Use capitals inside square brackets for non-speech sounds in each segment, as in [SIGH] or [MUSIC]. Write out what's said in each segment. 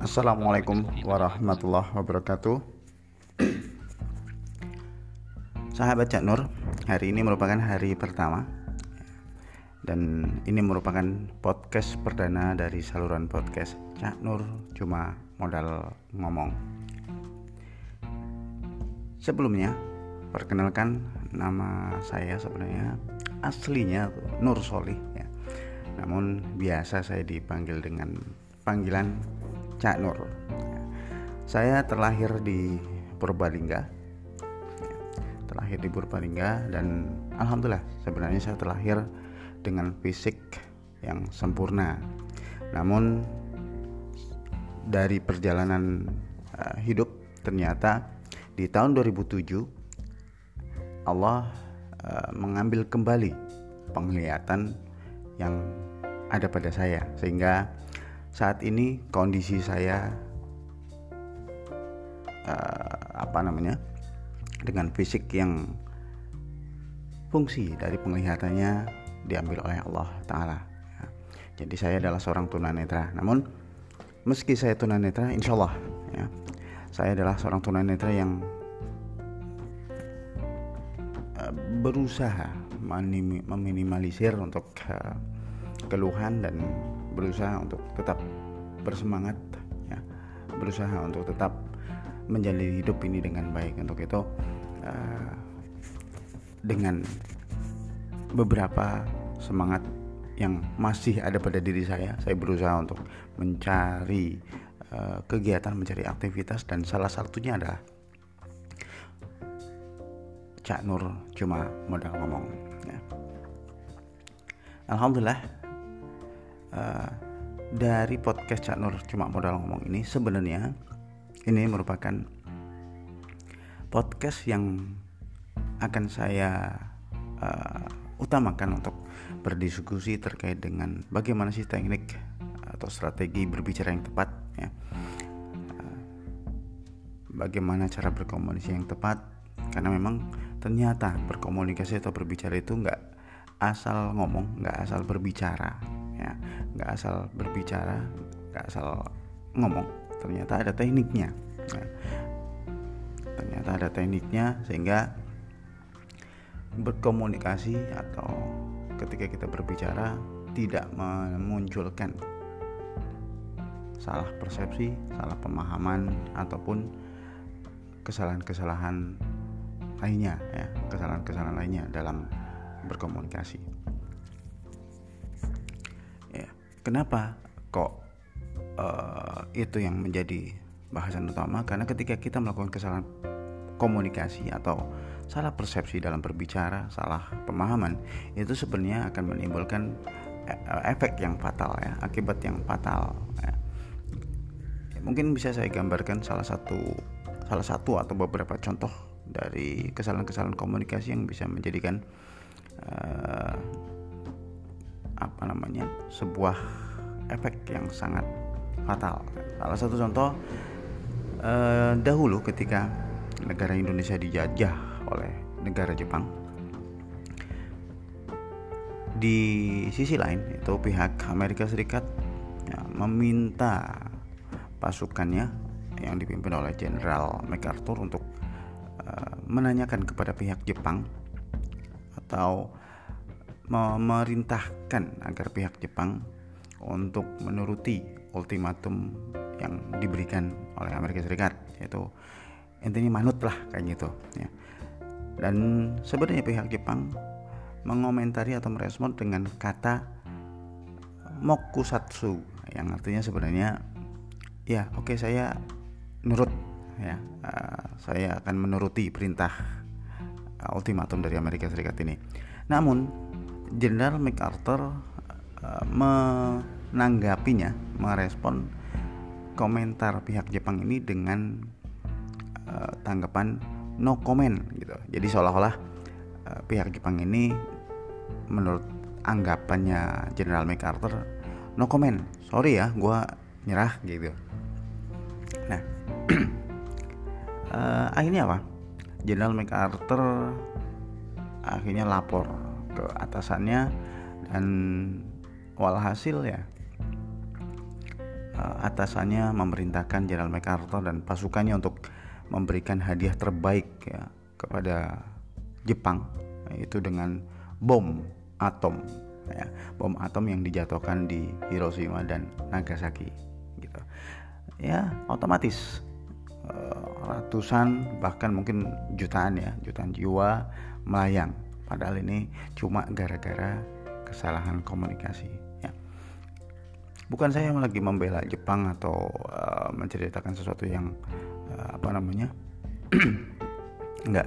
Assalamualaikum warahmatullahi wabarakatuh. Sahabat Cak Nur, hari ini merupakan hari pertama. Dan ini merupakan podcast perdana dari saluran podcast Cak Nur Cuma modal ngomong. Sebelumnya, perkenalkan nama saya sebenarnya aslinya Nur Solih ya. Namun biasa saya dipanggil dengan panggilan Cak Nur. Saya terlahir di Purbalingga. Terlahir di Purbalingga dan alhamdulillah sebenarnya saya terlahir dengan fisik yang sempurna. Namun dari perjalanan uh, hidup ternyata di tahun 2007 Allah uh, mengambil kembali penglihatan yang ada pada saya. Sehingga saat ini kondisi saya uh, apa namanya dengan fisik yang fungsi dari penglihatannya diambil oleh Allah Ta'ala. Jadi saya adalah seorang tunanetra. Namun meski saya tunanetra insya Allah ya, saya adalah seorang tunanetra yang uh, berusaha meminimalisir untuk uh, keluhan dan berusaha untuk tetap bersemangat ya, berusaha untuk tetap menjalani hidup ini dengan baik untuk itu uh, dengan beberapa semangat yang masih ada pada diri saya saya berusaha untuk mencari uh, kegiatan mencari aktivitas dan salah satunya adalah Cak Nur cuma modal ngomong ya. Alhamdulillah uh, dari podcast Cak Nur cuma modal ngomong ini sebenarnya ini merupakan podcast yang akan saya uh, utamakan untuk berdiskusi terkait dengan bagaimana sih teknik atau strategi berbicara yang tepat ya. Uh, bagaimana cara berkomunikasi yang tepat karena memang ternyata berkomunikasi atau berbicara itu nggak asal ngomong nggak asal berbicara ya nggak asal berbicara nggak asal ngomong ternyata ada tekniknya nah, ternyata ada tekniknya sehingga berkomunikasi atau ketika kita berbicara tidak memunculkan salah persepsi, salah pemahaman ataupun kesalahan-kesalahan lainnya ya, kesalahan-kesalahan lainnya dalam berkomunikasi. Kenapa kok uh, itu yang menjadi bahasan utama karena ketika kita melakukan kesalahan komunikasi atau salah persepsi dalam berbicara, salah pemahaman itu sebenarnya akan menimbulkan eh, efek yang fatal ya, akibat yang fatal. Ya. Mungkin bisa saya gambarkan salah satu salah satu atau beberapa contoh dari kesalahan-kesalahan komunikasi yang bisa menjadikan uh, apa namanya sebuah efek yang sangat fatal. Salah satu contoh eh, dahulu ketika negara Indonesia dijajah oleh negara Jepang, di sisi lain itu pihak Amerika Serikat ya, meminta pasukannya yang dipimpin oleh Jenderal MacArthur untuk uh, menanyakan kepada pihak Jepang atau memerintahkan agar pihak Jepang untuk menuruti ultimatum yang diberikan oleh Amerika Serikat yaitu intinya manut lah kayak gitu ya. Dan sebenarnya pihak Jepang mengomentari atau merespon dengan kata mokusatsu yang artinya sebenarnya ya oke okay, saya nurut ya uh, saya akan menuruti perintah uh, ultimatum dari Amerika Serikat ini. Namun Jenderal MacArthur uh, menanggapinya, merespon komentar pihak Jepang ini dengan uh, tanggapan no comment gitu. Jadi seolah-olah uh, pihak Jepang ini menurut anggapannya General MacArthur no comment. Sorry ya, gue nyerah gitu. Nah, uh, [CLEARS THROAT] akhirnya apa? General MacArthur akhirnya lapor ke atasannya dan walhasil ya uh, atasannya memerintahkan Jenderal MacArthur dan pasukannya untuk memberikan hadiah terbaik ya kepada Jepang yaitu dengan bom atom ya, bom atom yang dijatuhkan di Hiroshima dan Nagasaki gitu. Ya otomatis uh, ratusan bahkan mungkin jutaan ya jutaan jiwa melayang padahal ini cuma gara-gara kesalahan komunikasi ya. Bukan saya yang lagi membela Jepang atau uh, menceritakan sesuatu yang uh, apa namanya [CLEARS THROAT] enggak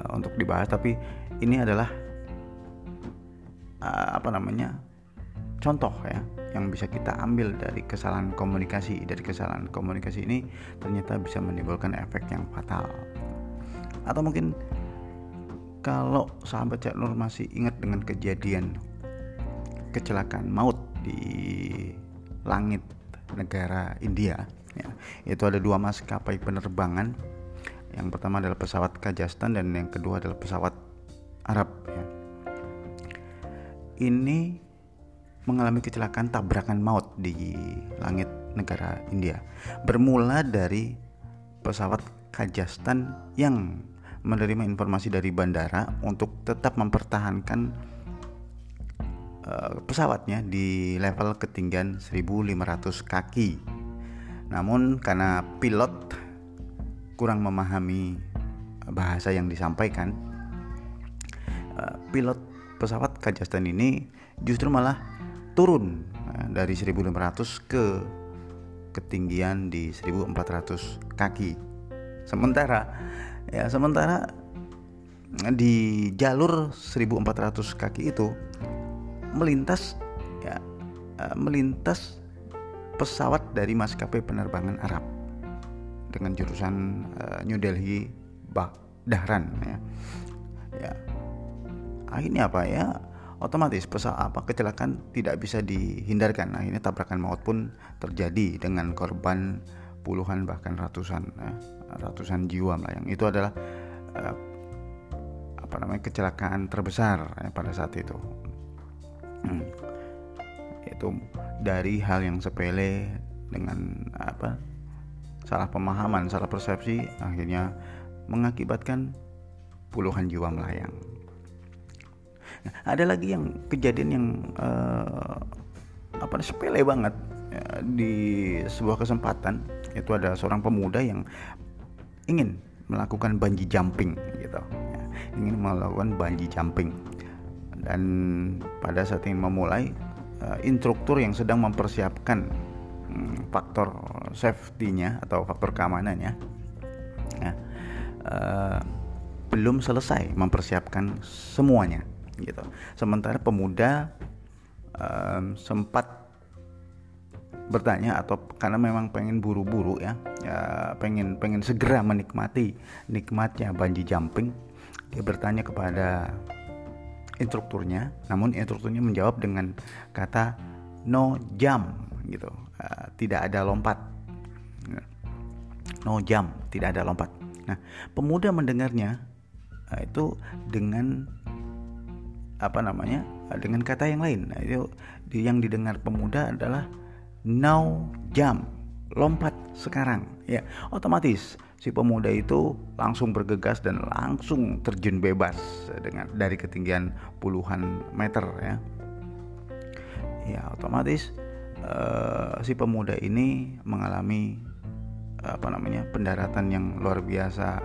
uh, untuk dibahas tapi ini adalah uh, apa namanya contoh ya yang bisa kita ambil dari kesalahan komunikasi. Dari kesalahan komunikasi ini ternyata bisa menimbulkan efek yang fatal. Atau mungkin kalau sahabat Cak Nur masih ingat dengan kejadian kecelakaan maut di langit negara India ya, itu ada dua maskapai penerbangan yang pertama adalah pesawat Kazakhstan dan yang kedua adalah pesawat Arab ya. ini mengalami kecelakaan tabrakan maut di langit negara India bermula dari pesawat Kazakhstan yang menerima informasi dari bandara untuk tetap mempertahankan uh, pesawatnya di level ketinggian 1500 kaki. Namun karena pilot kurang memahami bahasa yang disampaikan, uh, pilot pesawat Kazakhstan ini justru malah turun uh, dari 1500 ke ketinggian di 1400 kaki. Sementara ya sementara di jalur 1400 kaki itu melintas ya eh, melintas pesawat dari maskapai penerbangan Arab dengan jurusan uh, New Delhi Dahran ya. ya. Akhirnya apa ya? Otomatis pesawat apa kecelakaan tidak bisa dihindarkan. Akhirnya tabrakan maut pun terjadi dengan korban puluhan bahkan ratusan ya, ratusan jiwa melayang itu adalah uh, apa namanya kecelakaan terbesar ya, pada saat itu. Hmm. itu dari hal yang sepele dengan apa salah pemahaman salah persepsi akhirnya mengakibatkan puluhan jiwa melayang. Nah, ada lagi yang kejadian yang uh, apa sepele banget ya, di sebuah kesempatan. Itu ada seorang pemuda yang ingin melakukan banji jumping gitu. Ya, ingin melakukan banji jumping. Dan pada saat ingin memulai uh, instruktur yang sedang mempersiapkan um, faktor safety-nya atau faktor keamanannya ya, uh, belum selesai mempersiapkan semuanya gitu. Sementara pemuda um, sempat bertanya atau karena memang pengen buru-buru ya, ya pengen pengen segera menikmati nikmatnya banji jumping. Dia bertanya kepada instrukturnya namun instrukturnya menjawab dengan kata no jump gitu. Uh, tidak ada lompat. No jump tidak ada lompat. Nah pemuda mendengarnya uh, itu dengan apa namanya uh, dengan kata yang lain. Nah, itu yang didengar pemuda adalah no jump lompat sekarang ya otomatis si pemuda itu langsung bergegas dan langsung terjun bebas dengan dari ketinggian puluhan meter ya ya otomatis uh, si pemuda ini mengalami apa namanya pendaratan yang luar biasa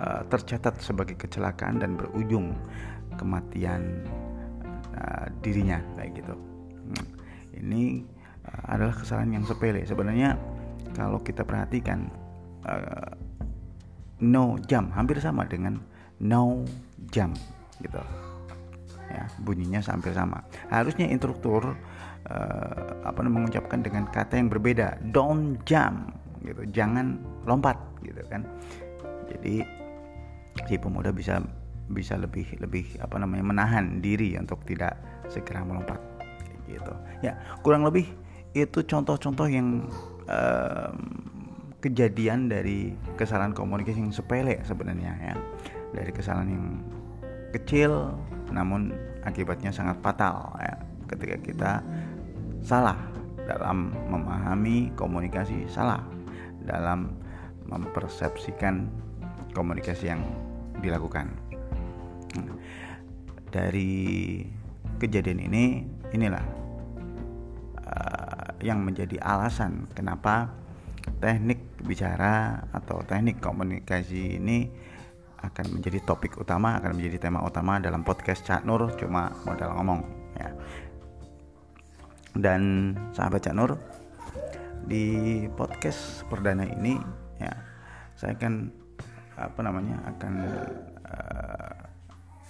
uh, tercatat sebagai kecelakaan dan berujung kematian uh, dirinya kayak gitu hmm. ini adalah kesalahan yang sepele sebenarnya kalau kita perhatikan uh, no jam hampir sama dengan no jam gitu. Ya bunyinya hampir sama. Harusnya instruktur uh, apa mengucapkan dengan kata yang berbeda. Don't jump gitu. Jangan lompat gitu kan. Jadi si pemuda bisa bisa lebih lebih apa namanya menahan diri untuk tidak segera melompat gitu. Ya kurang lebih itu contoh-contoh yang uh, kejadian dari kesalahan komunikasi yang sepele sebenarnya ya dari kesalahan yang kecil namun akibatnya sangat fatal ya ketika kita salah dalam memahami komunikasi salah dalam mempersepsikan komunikasi yang dilakukan. Dari kejadian ini, inilah uh, yang menjadi alasan kenapa teknik bicara atau teknik komunikasi ini akan menjadi topik utama, akan menjadi tema utama dalam podcast Cak Nur cuma modal ngomong ya. Dan sahabat Cak Nur di podcast perdana ini ya saya akan apa namanya akan uh,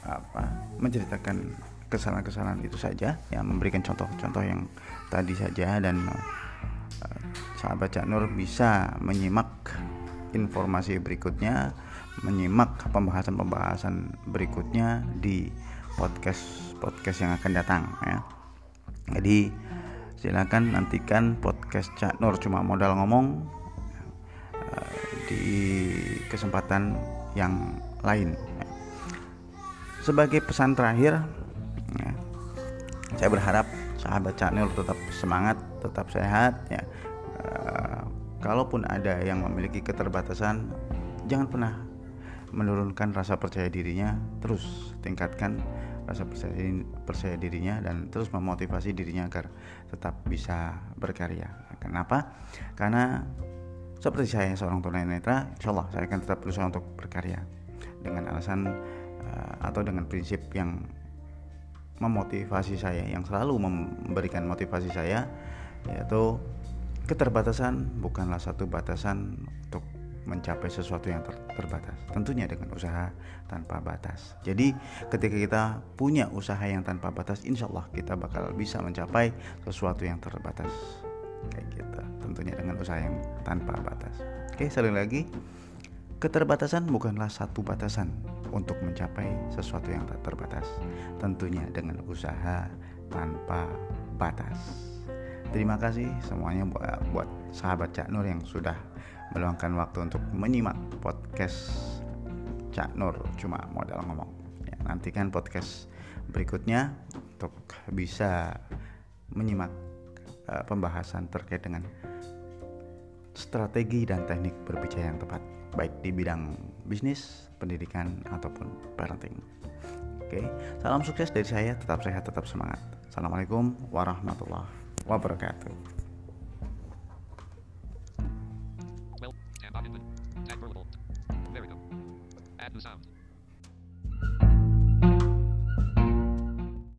apa menceritakan kesalahan-kesalahan itu saja ya memberikan contoh-contoh yang tadi saja dan uh, sahabat Cak Nur bisa menyimak informasi berikutnya menyimak pembahasan-pembahasan berikutnya di podcast podcast yang akan datang ya. Jadi silakan nantikan podcast Cak Nur cuma modal ngomong uh, di kesempatan yang lain sebagai pesan terakhir ya, saya berharap sahabat channel tetap semangat tetap sehat ya. Uh, kalaupun ada yang memiliki keterbatasan jangan pernah menurunkan rasa percaya dirinya terus tingkatkan rasa percaya, percaya dirinya dan terus memotivasi dirinya agar tetap bisa berkarya. Kenapa? Karena seperti saya seorang tunanetra insya Allah saya akan tetap berusaha untuk berkarya dengan alasan Eh, atau dengan prinsip yang memotivasi saya yang selalu memberikan motivasi saya yaitu keterbatasan bukanlah satu batasan untuk mencapai sesuatu yang ter terbatas. Tentunya dengan usaha tanpa batas. Jadi ketika kita punya usaha yang tanpa batas insya Allah kita bakal bisa mencapai sesuatu yang terbatas. Kayak gitu. Tentunya dengan usaha yang tanpa batas. Oke sekali lagi Keterbatasan bukanlah satu batasan untuk mencapai sesuatu yang tak terbatas, tentunya dengan usaha tanpa batas. Terima kasih semuanya buat, sahabat Cak Nur yang sudah meluangkan waktu untuk menyimak podcast Cak Nur cuma modal ngomong. Ya, nantikan podcast berikutnya untuk bisa menyimak uh, pembahasan terkait dengan strategi dan teknik berbicara yang tepat baik di bidang bisnis, pendidikan ataupun parenting. Oke, salam sukses dari saya, tetap sehat, tetap semangat. Assalamualaikum warahmatullahi wabarakatuh.